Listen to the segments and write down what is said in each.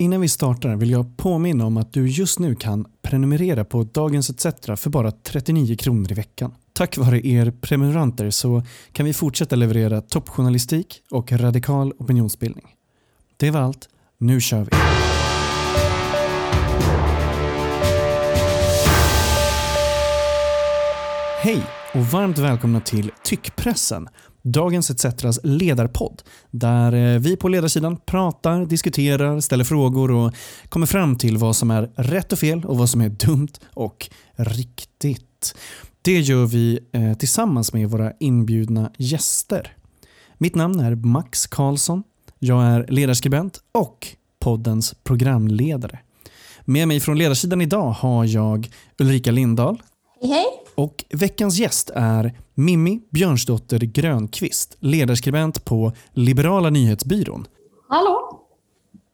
Innan vi startar vill jag påminna om att du just nu kan prenumerera på Dagens ETC för bara 39 kronor i veckan. Tack vare er prenumeranter så kan vi fortsätta leverera toppjournalistik och radikal opinionsbildning. Det var allt. Nu kör vi! Hej och varmt välkomna till Tyckpressen, Dagens ETCs ledarpodd där eh, vi på ledarsidan pratar, diskuterar, ställer frågor och kommer fram till vad som är rätt och fel och vad som är dumt och riktigt. Det gör vi eh, tillsammans med våra inbjudna gäster. Mitt namn är Max Karlsson. Jag är ledarskribent och poddens programledare. Med mig från ledarsidan idag har jag Ulrika Lindahl. Hej, hej. Och veckans gäst är Mimmi Björnsdotter Grönqvist, ledarskribent på Liberala nyhetsbyrån. Hallå.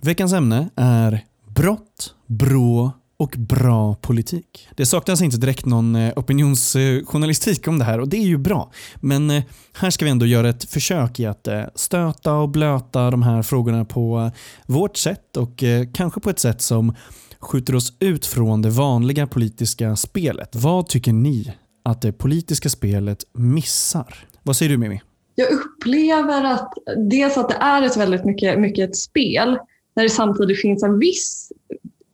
Veckans ämne är brott, brå och bra politik. Det saknas inte direkt någon eh, opinionsjournalistik om det här och det är ju bra. Men eh, här ska vi ändå göra ett försök i att eh, stöta och blöta de här frågorna på vårt sätt och kanske på ett sätt som skjuter oss ut från det vanliga politiska spelet. Vad tycker ni att det politiska spelet missar? Vad säger du Mimi? Jag upplever att dels att det är ett väldigt mycket, mycket ett spel när det samtidigt finns en viss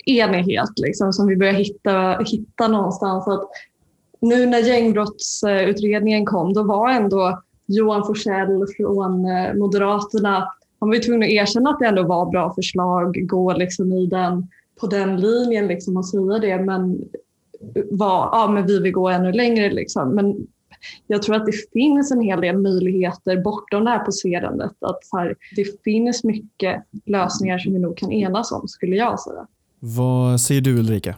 enighet liksom, som vi börjar hitta, hitta någonstans. Att nu när gängbrottsutredningen kom, då var ändå Johan Forsell från eh, Moderaterna, han var ju tvungen att erkänna att det ändå var bra förslag, gå liksom i den, på den linjen liksom och säga det, men, var, ja, men vi vill gå ännu längre. Liksom. Men jag tror att det finns en hel del möjligheter bortom det här poserandet. Att här, det finns mycket lösningar som vi nog kan enas om, skulle jag säga. Vad säger du Ulrika?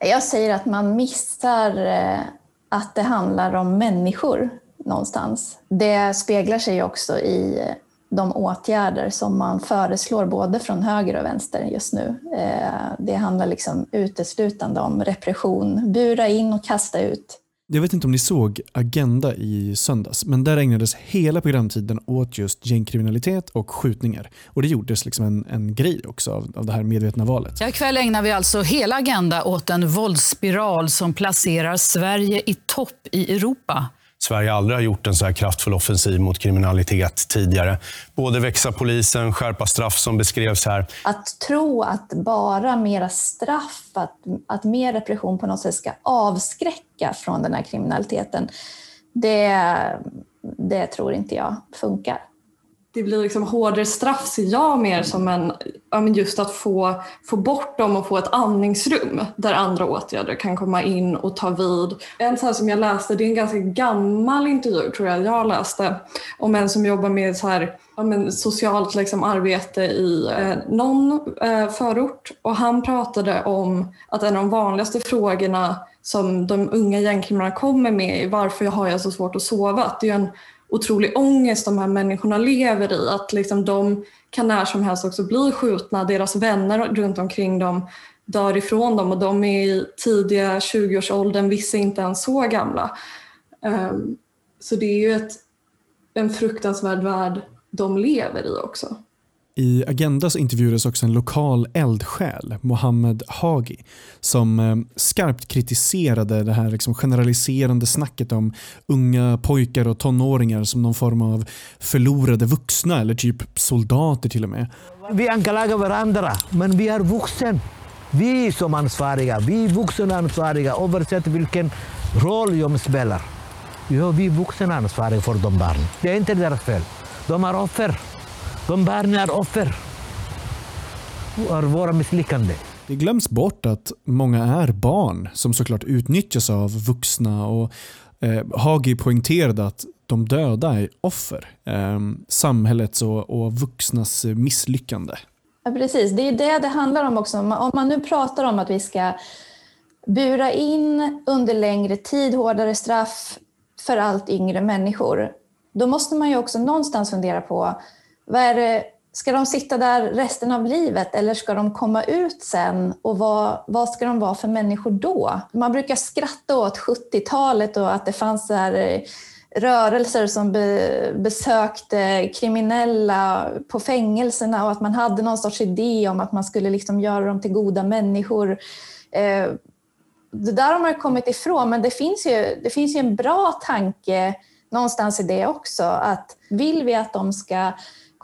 Jag säger att man missar eh, att det handlar om människor någonstans. Det speglar sig också i de åtgärder som man föreslår både från höger och vänster just nu. Eh, det handlar liksom uteslutande om repression, bura in och kasta ut. Jag vet inte om ni såg Agenda i söndags, men där ägnades hela programtiden åt just gängkriminalitet och skjutningar. Och det gjordes liksom en, en grej också av, av det här medvetna valet. Ja, ikväll ägnar vi alltså hela Agenda åt en våldsspiral som placerar Sverige i topp i Europa. Sverige aldrig har gjort en så här kraftfull offensiv mot kriminalitet tidigare. Både växa polisen, skärpa straff som beskrevs här. Att tro att bara mera straff, att, att mer repression på något sätt ska avskräcka från den här kriminaliteten, det, det tror inte jag funkar det blir liksom hårdare straff ser jag mer som en, just att få, få bort dem och få ett andningsrum där andra åtgärder kan komma in och ta vid. En sån som jag läste, det är en ganska gammal intervju tror jag jag läste, om en som jobbar med så här, ja men socialt liksom arbete i eh, någon eh, förort och han pratade om att en av de vanligaste frågorna som de unga gängkriminella kommer med är varför har jag så svårt att sova? Det är en otrolig ångest de här människorna lever i. Att liksom de kan när som helst också bli skjutna, deras vänner runt omkring dem dör ifrån dem och de är i tidiga 20-årsåldern, vissa inte ens så gamla. Um, så det är ju ett, en fruktansvärd värld de lever i också. I Agenda så intervjuades också en lokal eldsjäl, Mohammed Hagi, som eh, skarpt kritiserade det här liksom generaliserande snacket om unga pojkar och tonåringar som någon form av förlorade vuxna eller typ soldater till och med. Vi anklagar varandra, men vi är vuxna. Vi som ansvariga, vi vuxna ansvariga oavsett vilken roll de spelar. Ja, vi vuxna ansvariga för de barnen. Det är inte deras fel. De är offer. De barnen är offer för våra misslyckanden. Det glöms bort att många är barn som såklart utnyttjas av vuxna och eh, Hagi poängterade att de döda är offer. Eh, samhällets och, och vuxnas misslyckande. Ja, precis, det är det det handlar om också. Om man nu pratar om att vi ska bura in under längre tid hårdare straff för allt yngre människor, då måste man ju också någonstans fundera på vad är det, ska de sitta där resten av livet eller ska de komma ut sen? Och vad, vad ska de vara för människor då? Man brukar skratta åt 70-talet och att det fanns så här eh, rörelser som be, besökte kriminella på fängelserna och att man hade någon sorts idé om att man skulle liksom göra dem till goda människor. Eh, det där har man kommit ifrån, men det finns, ju, det finns ju en bra tanke någonstans i det också. Att vill vi att de ska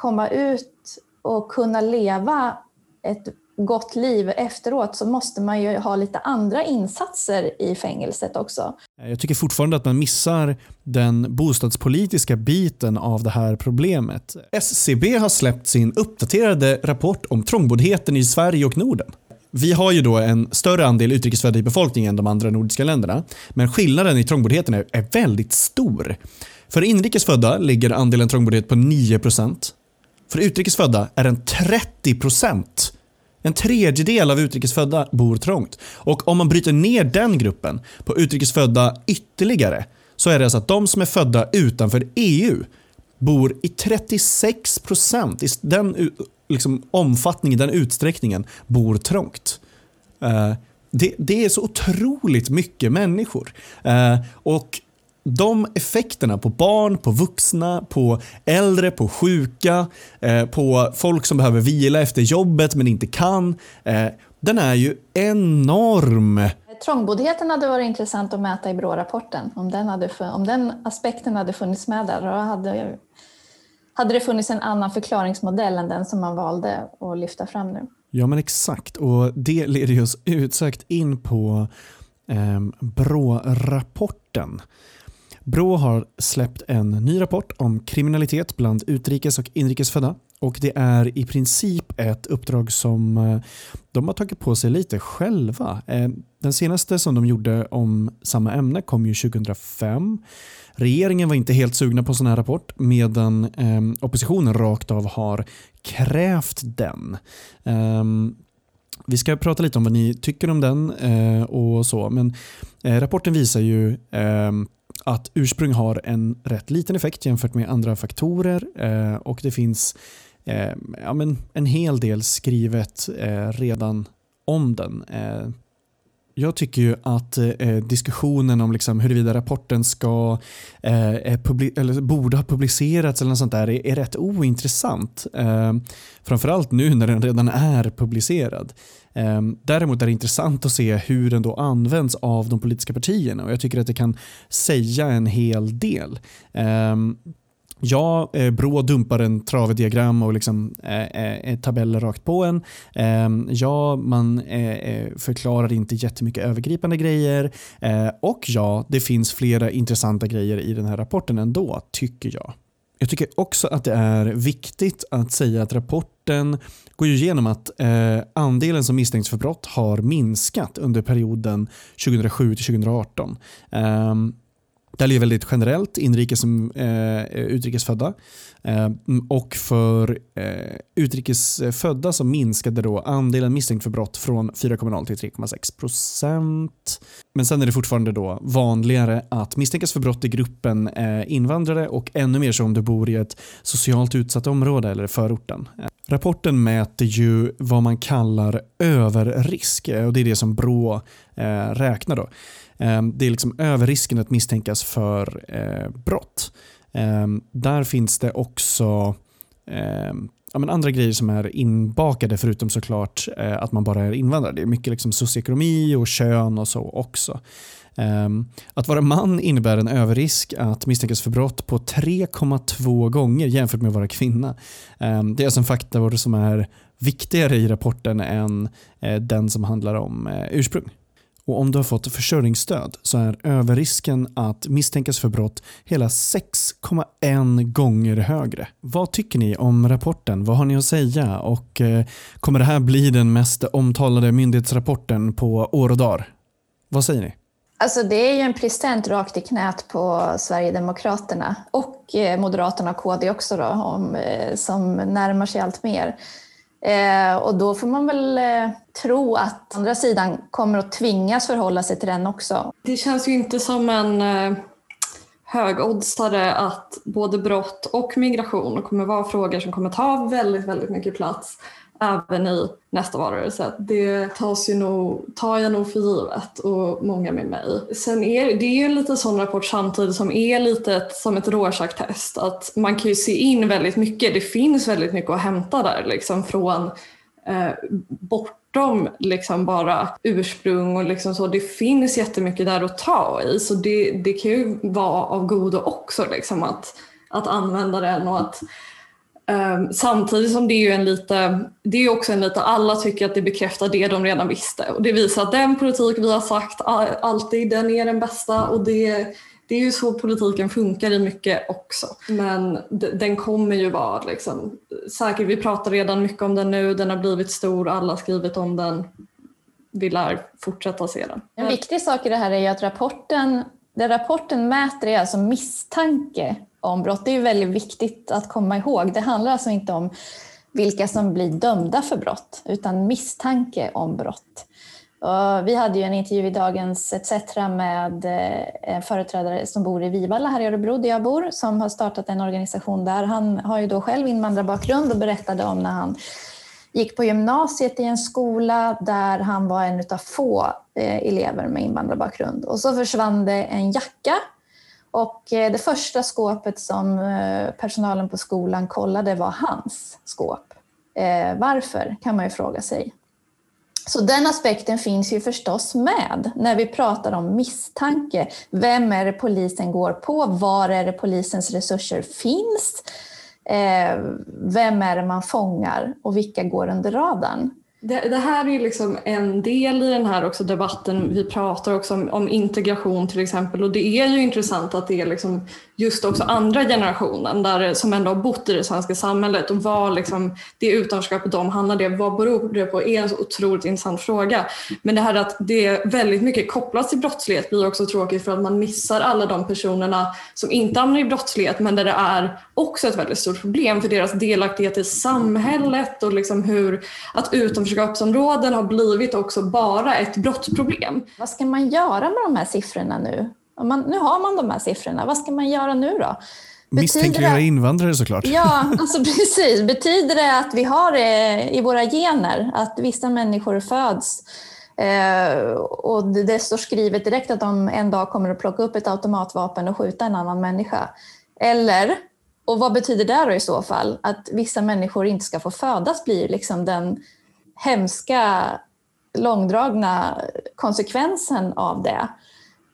komma ut och kunna leva ett gott liv efteråt så måste man ju ha lite andra insatser i fängelset också. Jag tycker fortfarande att man missar den bostadspolitiska biten av det här problemet. SCB har släppt sin uppdaterade rapport om trångboddheten i Sverige och Norden. Vi har ju då en större andel utrikesfödda i befolkningen än de andra nordiska länderna, men skillnaden i trångboddheten är, väldigt stor. För inrikesfödda ligger andelen trångboddhet på 9 procent. För utrikesfödda är den 30 procent, En tredjedel av utrikesfödda bor trångt. Och om man bryter ner den gruppen på utrikesfödda ytterligare så är det alltså att de som är födda utanför EU bor i 36 procent, i den liksom, omfattningen, den utsträckningen, bor trångt. Uh, det, det, är så otroligt mycket människor. Uh, och de effekterna på barn, på vuxna, på äldre, på sjuka, eh, på folk som behöver vila efter jobbet men inte kan. Eh, den är ju enorm. Trångboddheten hade varit intressant att mäta i BRÅ-rapporten. Om den, hade, om den aspekten hade funnits med där, då hade, hade det funnits en annan förklaringsmodell än den som man valde att lyfta fram nu. Ja men exakt och det leder oss utsökt in på eh, BRÅ-rapporten. Brå har släppt en ny rapport om kriminalitet bland utrikes och inrikesfödda och det är i princip ett uppdrag som eh, de har tagit på sig lite själva. Eh, den senaste som de gjorde om samma ämne kom ju 2005. Regeringen var inte helt sugna på sån här rapport medan eh, oppositionen rakt av har krävt den. Ehm, vi ska prata lite om vad ni tycker om den och så, men rapporten visar ju ehm, att ursprung har en rätt liten effekt jämfört med andra faktorer eh, och det finns eh, ja, men en hel del skrivet eh, redan om den. Eh, jag tycker ju att eh, diskussionen om liksom huruvida rapporten ska, eh, eh eller borde ha publicerats eller något sånt där är, är rätt ointressant. Eh, framförallt nu när den redan är publicerad. Eh, däremot är det intressant att se hur den då används av de politiska partierna och jag tycker att det kan säga en hel del. Eh, Ja, eh, Brå dumpar en trave och liksom, eh, eh, eh, tabeller rakt på en. Eh, ja, man eh, eh, förklarar inte jättemycket övergripande grejer. Eh, och ja, det finns flera intressanta grejer i den här rapporten ändå, tycker jag. Jag tycker också att det är viktigt att säga att rapporten går igenom att eh, andelen som misstänks för brott har minskat under perioden 2007 till 2018. Det här är väldigt generellt, inrikes som eh, utrikesfödda. Eh, och för eh, utrikesfödda så minskade då andelen misstänkt för brott från 4,0 till 3,6 procent. Men sen är det fortfarande då vanligare att misstänkas för brott i gruppen eh, invandrare och ännu mer så om du bor i ett socialt utsatt område eller förorten. Eh, rapporten mäter ju vad man kallar överrisk eh, och det är det som Brå eh, räknar. då. Ehm, det är liksom överrisken att misstänkas för eh, brott. Ehm, där finns det också ehm, ja, men andra grejer som är inbakade förutom såklart eh, att man bara är invandrare. Det är mycket liksom socioekonomi och kön och så också. att vara man innebär en överrisk att misstänkas för brott på 3,2 gånger jämfört med att vara kvinna. det är alltså en faktor som är viktigare i rapporten än eh, den som handlar om eh, ursprung. Och om du har fått försörjningsstöd så är överrisken att misstänkas för brott hela 6,1 gånger högre. Vad tycker ni om rapporten? Vad har ni att säga? Och eh, kommer det här bli den mest omtalade myndighetsrapporten på år och dagar? Vad säger ni? Alltså det är ju en present rakt i knät på Sverigedemokraterna och eh, Moderaterna och KD också då, om, eh, som närmar sig allt mer. Eh, och då får man väl eh, tro att andra sidan kommer att tvingas förhålla sig till den också. Det känns ju inte som en eh, högoddsare att både brott och migration kommer vara frågor som kommer ta väldigt, väldigt mycket plats även i nästa valrörelse. Det tas ju nog, tar jag nog för givet och många med mig. Sen är det är ju en lite sån rapport samtidigt som är lite ett, som ett Rorschach-test. Att man kan ju se in väldigt mycket. Det finns väldigt mycket att hämta där liksom från eh, bortom liksom bara ursprung och liksom så. Det finns jättemycket där att ta i så det, det kan ju vara av godo också liksom att, att använda den och att Ehm, samtidigt som det är ju en lite, det är också en lite, alla tycker att det bekräftar det de redan visste och det visar att den politik vi har sagt alltid, den är den bästa och det, det är ju så politiken funkar i mycket också. Men den kommer ju vara liksom, säkert, vi pratar redan mycket om den nu, den har blivit stor, alla har skrivit om den. Vi lär fortsätta se den. En viktig sak i det här är ju att rapporten, det rapporten mäter är alltså misstanke om brott. Det är väldigt viktigt att komma ihåg. Det handlar alltså inte om vilka som blir dömda för brott, utan misstanke om brott. Och vi hade ju en intervju i Dagens ETC med eh, en företrädare som bor i Vivalla här i Örebro där jag bor, som har startat en organisation där. Han har ju då själv invandrarbakgrund och berättade om när han gick på gymnasiet i en skola där han var en av få eh, elever med invandrarbakgrund. Och så försvann det en jacka och eh, det första skåpet som eh, personalen på skolan kollade var hans skåp. Varför, kan man ju fråga sig. Så den aspekten finns ju förstås med när vi pratar om misstanke. Vem är det polisen går på? Var är det polisens resurser finns? Eh, vem är det man fångar och vilka går under radarn? Det, det, här är liksom en del i den här också debatten. Vi pratar också om, om, integration till exempel och det är ju intressant att det är liksom just också andra generationen där, som ändå har bott i det svenska samhället och vad liksom, det utanförskapet de hamnade vad beror det på? är en så otroligt intressant fråga. Men det här att det är väldigt mycket kopplat till brottslighet blir också tråkigt för att man missar alla de personerna som inte hamnar i brottslighet men där det är också ett väldigt stort problem för deras delaktighet i samhället och liksom hur att utanförskapsområden har blivit också bara ett brottsproblem. Vad ska man göra med de här siffrorna nu? Man, nu har man de här siffrorna, vad ska man göra nu då? Misstänkliggöra invandrare såklart. Ja, alltså precis. Betyder det att vi har det i våra gener, att vissa människor föds eh, och det står skrivet direkt att de en dag kommer att plocka upp ett automatvapen och skjuta en annan människa? Eller, och vad betyder det då i så fall? Att vissa människor inte ska få födas blir liksom den hemska, långdragna konsekvensen av det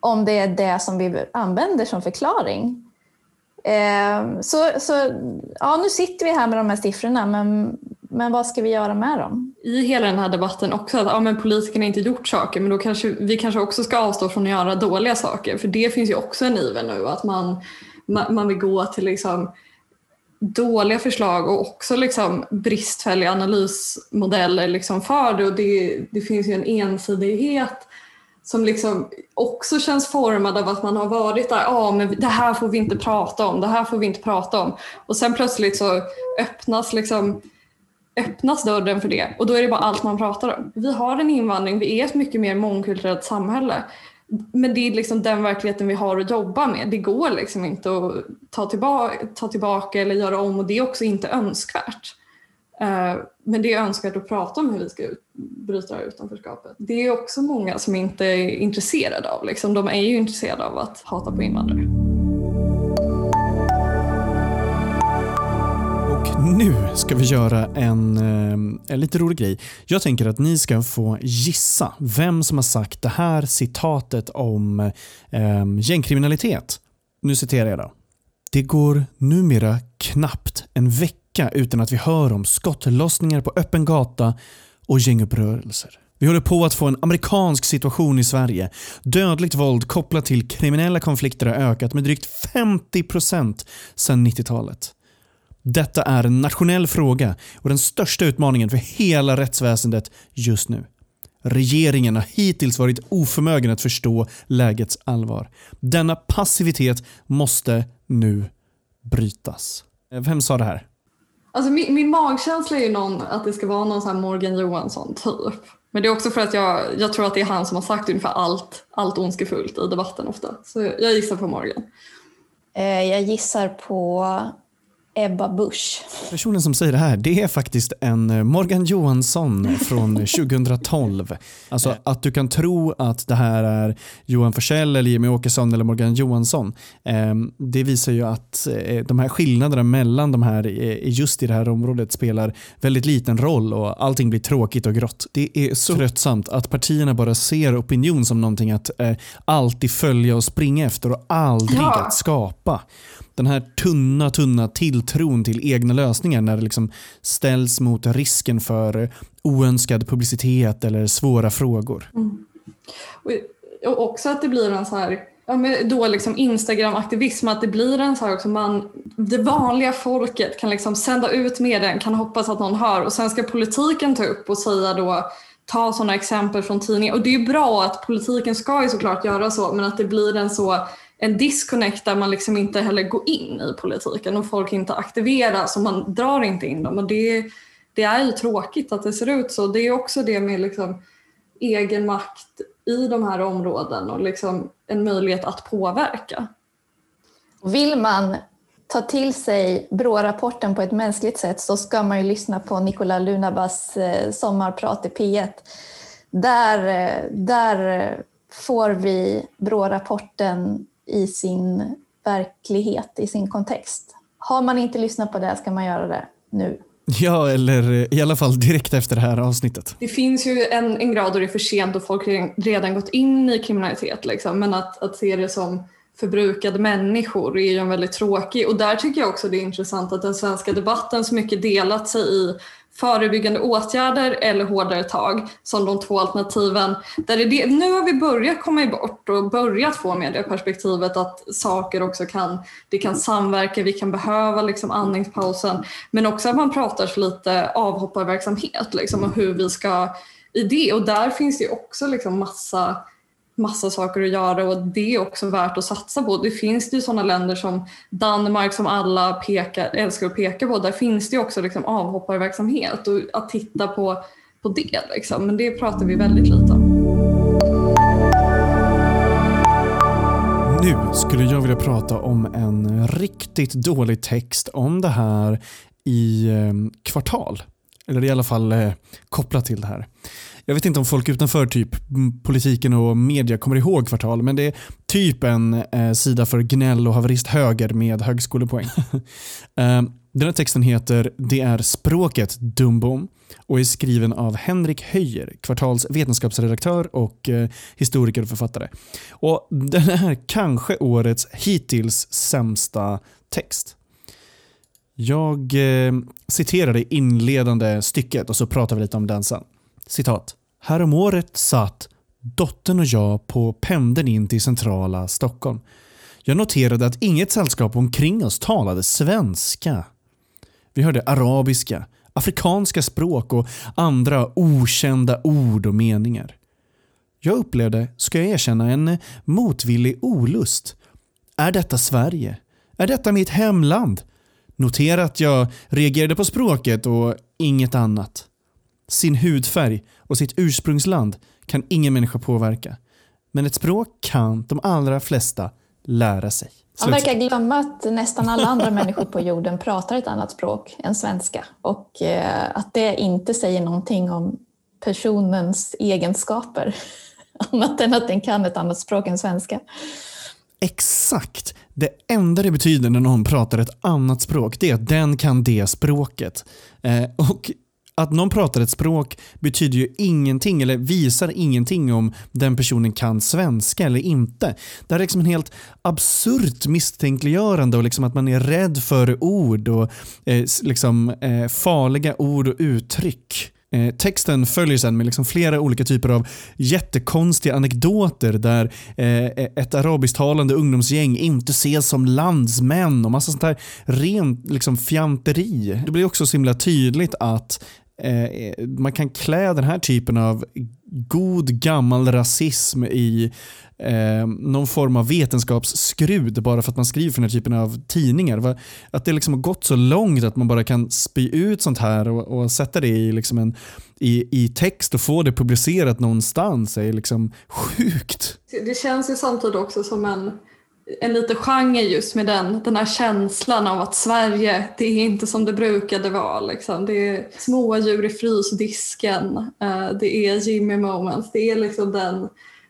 om det är det som vi använder som förklaring. Eh, så, så ja, nu sitter vi här med de här siffrorna, men, men vad ska vi göra med dem? I hela den här debatten också att ja, men politikerna inte gjort saker, men då kanske vi kanske också ska avstå från att göra dåliga saker, för det finns ju också en iver nu att man, man, vill gå till liksom dåliga förslag och också liksom bristfälliga analysmodeller liksom för det. Och det, det finns ju en ensidighet som liksom också känns formad av att man har varit där, ja ah, men det här får vi inte prata om, det här får vi inte prata om. Och sen plötsligt så öppnas liksom öppnas dörren för det och då är det bara allt man pratar om. Vi har en invandring, vi är ett mycket mer mångkulturellt samhälle. Men det är liksom den verkligheten vi har att jobba med. Det går liksom inte att ta tillbaka, ta tillbaka eller göra om och det är också inte önskvärt. Eh, men det är önskvärt att prata om hur vi ska bryta utanförskapet. Det är också många som inte är intresserade av. Liksom. De är ju intresserade av att hata på invandrare. Nu ska vi göra en, eh, en lite rolig grej. Jag tänker att ni ska få gissa vem som har sagt det här citatet om eh, gängkriminalitet. Nu citerar jag då. Det går numera knappt en vecka utan att vi hör om skottlossningar på öppen gata och gängupprörelser. Vi håller på att få en amerikansk situation i Sverige. Dödligt våld kopplat till kriminella konflikter har ökat med drygt 50% sedan 90-talet. Detta är en nationell fråga och den största utmaningen för hela rättsväsendet just nu. Regeringen har hittills varit oförmögen att förstå lägets allvar. Denna passivitet måste nu brytas. Vem sa det här? Alltså min, min magkänsla är ju någon, att det ska vara någon sån Morgan Johansson typ. Men det är också för att jag, jag tror att det är han som har sagt ungefär allt, allt ondskefullt i debatten ofta. Så jag gissar på Morgan. Eh, jag gissar på Ebba Busch. Personen som säger det här, det är faktiskt en eh, Morgan Johansson från 2012. Alltså att du kan tro att det här är Johan Forssell eller Jimmy Åkesson eller Morgan Johansson. Eh, det visar ju att eh, de här skillnaderna mellan de här eh, just i det här området spelar väldigt liten roll och allting blir tråkigt och grått. Det är så tröttsamt att partierna bara ser opinion som någonting att eh, alltid följa och springa efter och aldrig Ja. att skapa den här tunna, tunna tilltron till egna lösningar när det liksom ställs mot risken för oönskad publicitet eller svåra frågor. Mm. Och, och också att det blir en så här, ja, men då liksom Instagram-aktivism, att det blir en så här också, man, det vanliga folket kan liksom sända ut med den, kan hoppas att någon hör och sen ska politiken ta upp och säga då, ta sådana exempel från tidningar. Och det är bra att politiken ska ju såklart göra så, men att det blir en så en disconnect där man liksom inte heller går in i politiken och folk inte aktiveras och man drar inte in dem. Och det, det är ju tråkigt att det ser ut så. Det är också det med liksom egen makt i de här områden och liksom en möjlighet att påverka. Vill man ta till sig Brå-rapporten på ett mänskligt sätt så ska man ju lyssna på Nicola Lunabas eh, sommarprat i P1. Där, eh, där eh, får vi Brå-rapporten i sin verklighet, i sin kontext. Har man inte lyssnat på det ska man göra det nu. Ja, eller i alla fall direkt efter det här avsnittet. Det finns ju en, en grad då det är för sent och folk redan, redan gått in i kriminalitet. Liksom. Men att, att se det som förbrukade människor är ju en väldigt tråkig. Och där tycker jag också det är intressant att den svenska debatten så mycket delat sig i förebyggande åtgärder eller hårdare tag som de två alternativen. Där det, nu har vi börjat komma bort och börjat få med det perspektivet att saker också kan, det kan samverka, vi kan behöva liksom andningspausen. Men också att man pratar för lite avhopparverksamhet liksom, och hur vi ska i det. Och där finns det också liksom massa massa saker att göra och det är också värt att satsa på. Det finns ju sådana länder som Danmark som alla pekar, älskar att peka på. Där finns det också liksom avhopparverksamhet och att titta på, på det. Liksom. Men det pratar vi väldigt lite om. Nu skulle jag vilja prata om en riktigt dålig text om det här i eh, Kvartal. Eller i alla fall eh, kopplat till det här. Jag vet inte om folk utanför typ politiken och media kommer ihåg Kvartal, men det är typ en eh, sida för gnäll och haverist höger med högskolepoäng. eh, den här texten heter Det är språket Dumbom och är skriven av Henrik Höjer, Kvartals vetenskapsredaktör och eh, historiker och författare. Och Den är kanske årets hittills sämsta text. Jag eh, citerar det inledande stycket och så pratar vi lite om den sen. Citat. Häromåret satt dottern och jag på pendeln in till centrala Stockholm. Jag noterade att inget sällskap omkring oss talade svenska. Vi hörde arabiska, afrikanska språk och andra okända ord och meningar. Jag upplevde, ska jag erkänna, en motvillig olust. Är detta Sverige? Är detta mitt hemland? Notera att jag reagerade på språket och inget annat. Sin hudfärg och sitt ursprungsland kan ingen människa påverka. Men ett språk kan de allra flesta lära sig. Man verkar glömma att nästan alla andra människor på jorden pratar ett annat språk än svenska och eh, att det inte säger någonting om personens egenskaper annat än att den kan ett annat språk än svenska. Exakt. Det enda det betyder när någon pratar ett annat språk det är att den kan det språket. Eh, och att någon pratar ett språk betyder ju ingenting eller visar ingenting om den personen kan svenska eller inte. Det här är liksom en helt absurt misstänkliggörande och liksom att man är rädd för ord och eh, liksom, eh, farliga ord och uttryck. Eh, texten följer sen med liksom flera olika typer av jättekonstiga anekdoter där eh, e-, ett arabisktalande ungdomsgäng inte ses som landsmän och massa sånt där rent liksom, fjanteri. Det blir också så himla tydligt att eh, man kan klä den här typen av god gammal rasism i eh, någon form av vetenskapsskrud bara för att man skriver för den här typen av tidningar. Va- Att det liksom har gått så långt att man bara kan spy ut sånt här och, och sätta det i, liksom en, i, i text och få det publicerat någonstans är liksom sjukt. Det känns ju samtidigt också som en en liten genre just med den, den här känslan av att Sverige, det är inte som det brukade vara. Liksom. Det är smådjur i frysdisken, uh, det är Jimmy moments, det är liksom den,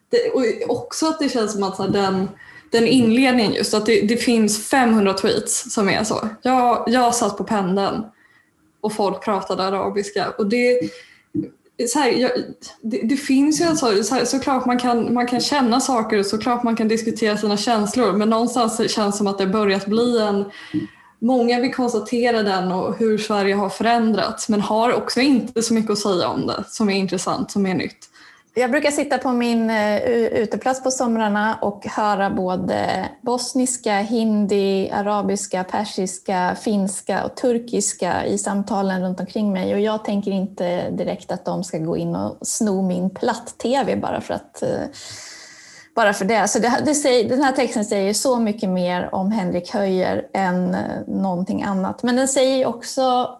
det, och också att det känns som att så här, den, den inledningen just, att det, det, finns 500 tweets som är så. Jag, jag satt på pendeln och folk pratade arabiska och det så här, jag, det, det, finns ju alltså, så här, såklart man kan, man kan känna saker och såklart man kan diskutera sina känslor men någonstans känns det som att det börjat bli en Många vill konstatera den och hur Sverige har förändrats men har också inte så mycket att säga om det som är intressant, som är nytt. Jag brukar sitta på min eh, uteplats på somrarna och höra både bosniska, hindi, arabiska, persiska, finska och turkiska i samtalen runt omkring mig. Och jag tänker inte direkt att de ska gå in och sno min platt-tv bara för att eh, bara för det. Så det, det säger, den här texten säger så mycket mer om Henrik Höjer än eh, någonting annat. Men den säger också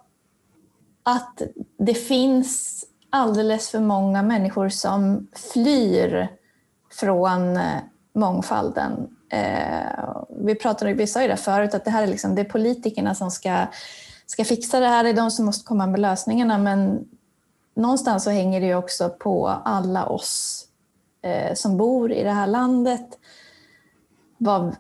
att det finns alldeles för många människor som flyr från eh, mångfalden. Eh, vi, pratade, vi sa ju det förut, att det här är, liksom, det är politikerna som ska, ska fixa det här, det är de som måste komma med lösningarna, men någonstans så hänger det ju också på alla oss eh, som bor i det här landet. Vad,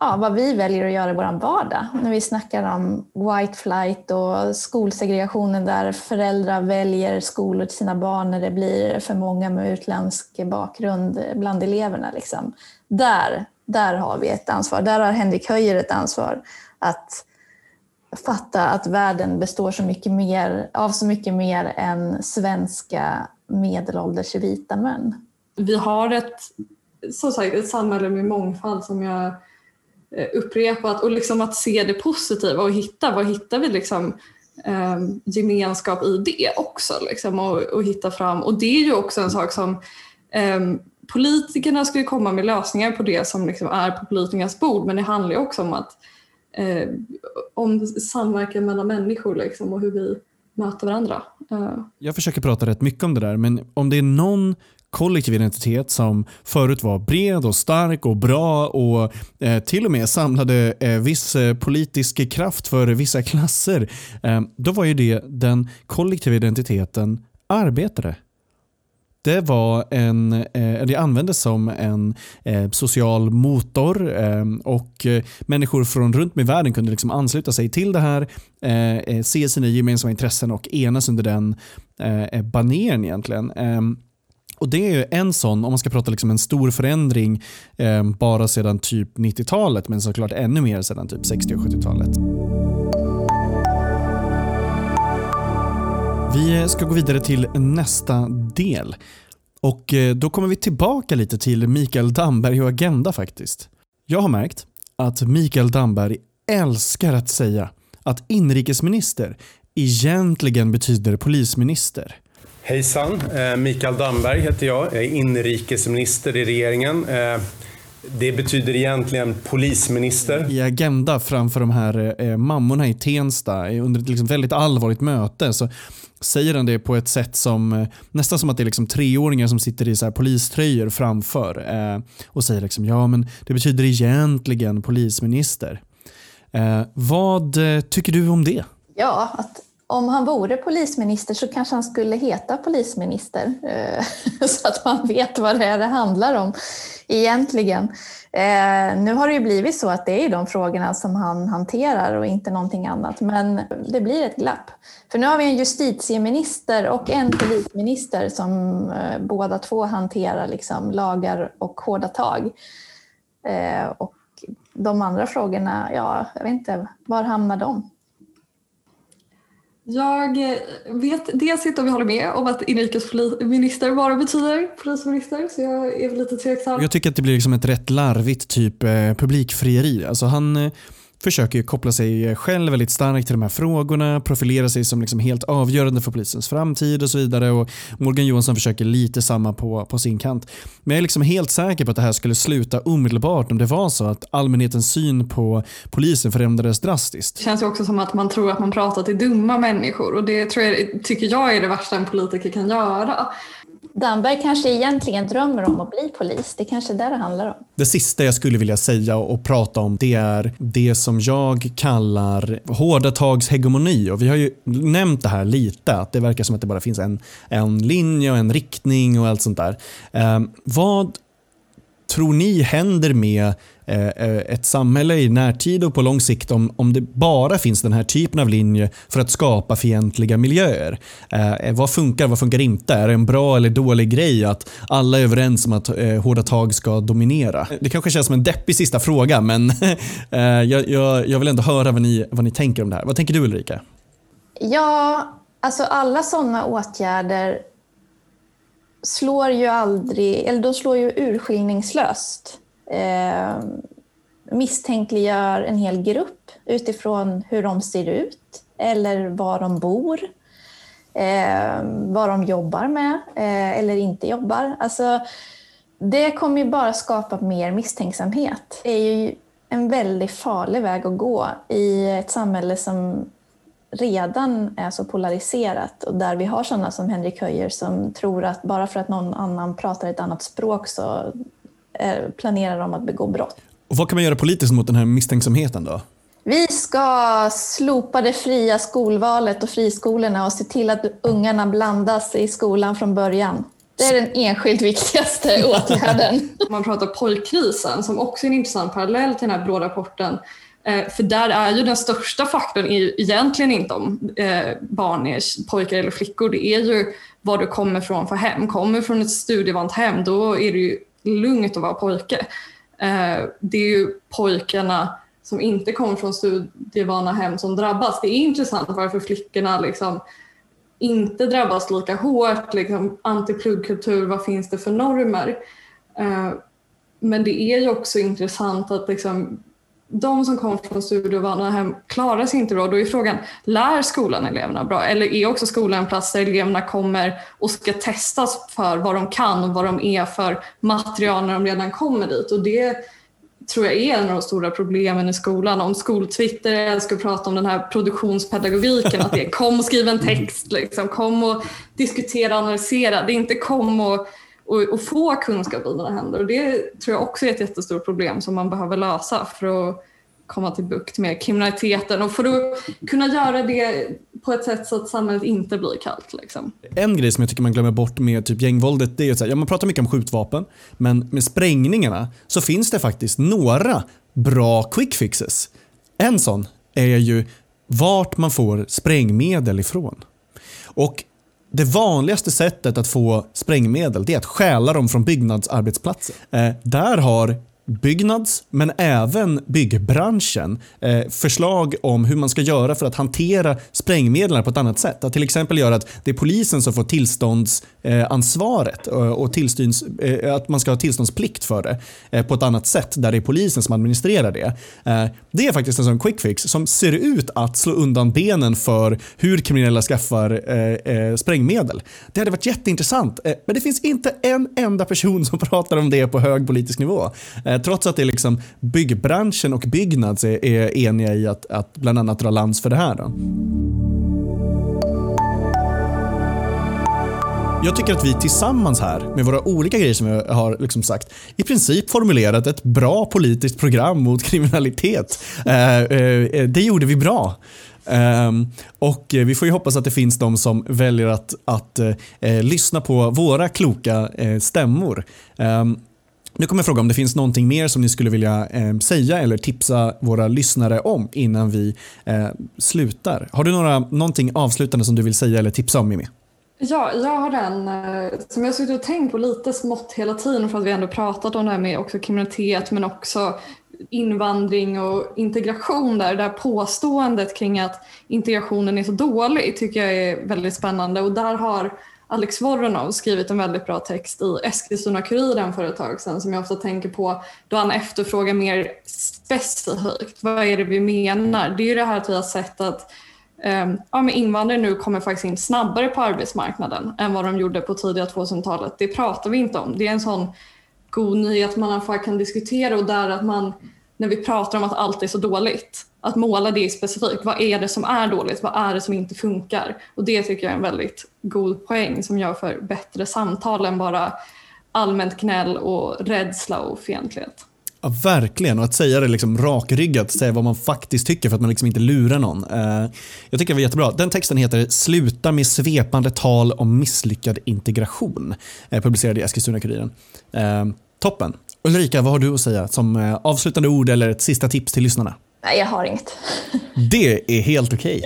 ja, vad vi väljer att göra i vår vardag. När vi snackar om white flight och skolsegregationen där föräldrar väljer skolor till sina barn när det blir för många med utländsk bakgrund bland eleverna. Liksom. Där, där har vi ett ansvar. Där har Henrik Höjer ett ansvar att fatta att världen består så mycket mer, av så mycket mer än svenska medelålders vita män. Vi har ett, som sagt, ett samhälle med mångfald som jag Eh, upprepat och liksom att se det positiva och hitta, vad hittar vi liksom eh, gemenskap i det också liksom, och, och, hitta fram. Och det är ju också en sak som eh, politikerna ska komma med lösningar på det som liksom är på politikernas bord men det handlar ju också om att eh, om samverkan mellan människor liksom, och hur vi möter varandra. Eh. Jag försöker prata rätt mycket om det där men om det är någon kollektiv identitet som förut var bred och stark och bra och eh, till och med samlade eh, viss eh, politisk kraft för vissa klasser. Eh, då var ju det den kollektiva identiteten arbetare. Det, var en, eh, det användes som en eh, social motor eh, och eh, människor från runt om i världen kunde liksom ansluta sig till det här, eh, eh se sina gemensamma intressen och enas under den eh, eh baneren egentligen. Ehm, och Det är ju en sån, om man ska prata liksom en stor förändring eh, bara sedan typ 90-talet, men såklart ännu mer sedan typ 60 och 70-talet. Vi eh, ska gå vidare till nästa del. Och eh, Då kommer vi tillbaka lite till Mikael Damberg och Agenda faktiskt. Jag har märkt att Mikael Damberg älskar att säga att inrikesminister egentligen betyder polisminister. Hejsan, eh, Mikael Damberg heter jag. Jag är inrikesminister i regeringen. Eh, det betyder egentligen polisminister. I Agenda framför de här eh, mammorna i Tensta under ett liksom väldigt allvarligt möte så säger han det på ett sätt som nästan som att det är liksom treåringar som sitter i så här poliströjor framför och säger liksom, ja men det betyder egentligen polisminister. vad tycker du om det? Ja, att om han vore polisminister så kanske han skulle heta polisminister. Eh, så att man vet vad det är det handlar om egentligen. Eh, nu har det ju blivit så att det är de frågorna som han hanterar och inte någonting annat. Men det blir ett glapp. För nu har vi en justitieminister och en polisminister som eh, båda två hanterar liksom lagar och hårda tag. Och de andra frågorna, ja, jag vet inte, var hamnar de? Jag eh, vet dels inte om jag håller med om att inrikesminister bara betyder polisminister, så jag är lite tveksam. Jag tycker att det blir liksom ett rätt larvigt typ eh, publikfrieri. Alltså han, eh, försöker koppla sig själv väldigt starkt till de här frågorna, profilera sig som liksom helt avgörande för polisens framtid och så vidare. Och Morgan Johansson försöker lite samma på, på sin kant. Men jag är liksom helt säker på att det här skulle sluta omedelbart om det var så att allmänhetens syn på polisen förändrades drastiskt. Det känns ju också som att man tror att man pratar till dumma människor och det tror jag, tycker jag är det värsta en politiker kan göra. Damberg kanske egentligen drömmer om att bli polis. Det kanske är det det handlar om. Det sista jag skulle vilja säga och prata om det är det som jag kallar hårda tags hegemoni. Och vi har ju nämnt det här lite, att det verkar som att det bara finns en, en linje och en riktning och allt sånt där. Eh, vad tror ni händer med Eh, eh, ett samhälle i närtid och på lång sikt om, om det bara finns den här typen av linje för att skapa fientliga miljöer. Eh, eh, vad funkar, vad funkar inte? Är det en bra eller dålig grej att alla är överens om att eh, hårda tag ska dominera? Det kanske känns som en deppig sista fråga men eh, jag, jag, jag vill ändå höra vad ni, vad ni tänker om det här. Vad tänker du Ulrika? Ja, alltså alla sådana åtgärder slår ju aldrig, eller de slår ju urskillningslöst eh, misstänkliggör en hel grupp utifrån hur de ser ut eller var de bor, eh, vad de jobbar med eh, eller inte jobbar. Alltså, det kommer ju bara skapa mer misstänksamhet. Det är ju en väldigt farlig väg att gå i ett samhälle som redan är så polariserat och där vi har sådana som Henrik Höjer som tror att bara för att någon annan pratar ett annat språk så planerar de att begå brott. Och vad kan man göra politiskt mot den här misstänksamheten då? Vi ska slopa det fria skolvalet och friskolorna och se till att ungarna blandas i skolan från början. Det är den enskilt viktigaste åtgärden. Man pratar pojkkrisen som också är en intressant parallell till den här blå rapporten. Eh, för där är ju den största faktorn är egentligen inte om eh, barn är pojkar eller flickor. Det är ju var du kommer från för hem. Kommer du från ett studievant hem då är det ju lugnt att vara pojke. Eh, det är ju pojkarna som inte kommer från studievana hem som drabbas. Det är intressant varför flickorna liksom inte drabbas lika hårt. Liksom, antipluggkultur, vad finns det för normer? Eh, men det är ju också intressant att liksom, de som kom från studieovana hem klarar sig inte bra. Då är frågan, lär skolan eleverna bra? Eller är också skolan en plats där eleverna kommer och ska testas för vad de kan och vad de är för material när de redan kommer dit? Och det tror jag är en av de stora problemen i skolan. Om skoltwitter älskar att prata om den här produktionspedagogiken, att det är kom och skriv en text, liksom. kom och diskutera och analysera. Det är inte kom och och, och få kunskap i dina händer. Och det tror jag också är ett jättestort problem som man behöver lösa för att komma till bukt med kriminaliteten och för att kunna göra det på ett sätt så att samhället inte blir kallt. Liksom. En grej som jag tycker man glömmer bort med typ gängvåldet det är att ja, man pratar mycket om skjutvapen men med sprängningarna så finns det faktiskt några bra quick fixes. En sån är ju vart man får sprängmedel ifrån. Och det vanligaste sättet att få sprängmedel är att stjäla dem från byggnadsarbetsplatser. Eh, där har Byggnads, men även byggbranschen eh, förslag om hur man ska göra för att hantera sprängmedlen på ett annat sätt. Att till exempel göra att det är polisen som får tillståndsansvaret eh, och tillsyns, eh, att man ska ha tillståndsplikt för det eh, på ett annat sätt där det är polisen som administrerar det. Eh, det är faktiskt en sån quick fix som ser ut att slå undan benen för hur kriminella skaffar eh, sprängmedel. Det hade varit jätteintressant, men det finns inte en enda person som pratar om det på hög politisk nivå Eh, trots att det är liksom byggbranschen och Byggnads är, är eniga i att, att bland annat dra lans för det här. Då. Jag tycker att vi tillsammans här med våra olika grejer som jag har liksom sagt i princip formulerat ett bra politiskt program mot kriminalitet. Eh, eh, det gjorde vi bra. Um, och vi får ju hoppas att det finns de som väljer att, att uh, lyssna på våra kloka uh, stämmor. Um, nu kommer jag fråga om det finns någonting mer som ni skulle vilja eh, säga eller tipsa våra lyssnare om innan vi eh, slutar. Har du några, någonting avslutande som du vill säga eller tipsa om Mimmi? Ja, jag har en eh, som jag suttit och tänkt på lite smått hela tiden för att vi ändå pratat om det här med också kriminalitet men också invandring och integration där. Det här påståendet kring att integrationen är så dålig tycker jag är väldigt spännande och där har Alex Voronov skrivit en väldigt bra text i Eskilstuna-Kuriren för ett tag sedan som jag ofta tänker på då han efterfrågar mer specifikt. Vad är det vi menar? Det är ju det här att vi har sett att ehm, ja, men invandrare nu kommer faktiskt in snabbare på arbetsmarknaden än vad de gjorde på tidiga 2000-talet. Det pratar vi inte om. Det är en sån god nyhet man i alla fall kan diskutera och där att man när vi pratar om att allt är så dåligt att måla det specifikt. Vad är det som är dåligt? Vad är det som inte funkar? Och det tycker jag är en väldigt god poäng som gör för bättre samtal än bara allmänt gnäll och rädsla och fientlighet. Ja, verkligen. Och att säga det liksom rakryggat, säga vad man faktiskt tycker för att man liksom inte lurar någon. Eh, jag tycker det var jättebra. Den texten heter “Sluta med svepande tal om misslyckad integration”. Eh, publicerad i Eskilstuna-Kuriren. Eh, toppen. Ulrika, vad har du att säga som avslutande ord eller ett sista tips till lyssnarna? Nej, jag har inget. Det är helt okej.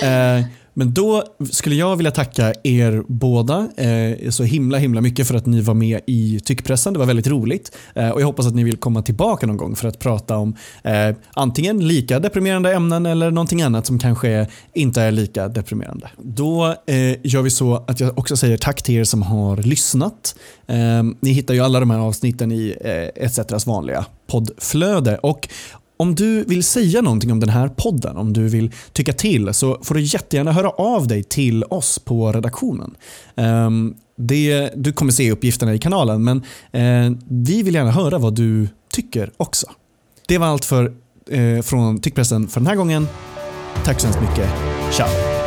Okay. Eh, men då skulle jag vilja tacka er båda eh, så himla himla mycket för att ni var med i tyckpressen. Det var väldigt roligt eh, och jag hoppas att ni vill komma tillbaka någon gång för att prata om eh, antingen lika deprimerande ämnen eller någonting annat som kanske inte är lika deprimerande. Då eh, gör vi så att jag också säger tack till er som har lyssnat. Eh, ni hittar ju alla de här avsnitten i eh, ETCs vanliga poddflöde och om du vill säga någonting om den här podden, om du vill tycka till, så får du jättegärna höra av dig till oss på redaktionen. Um, det, du kommer se uppgifterna i kanalen, men uh, vi vill gärna höra vad du tycker också. Det var allt för, uh, från Tyckpressen för den här gången. Tack så hemskt mycket. Ciao!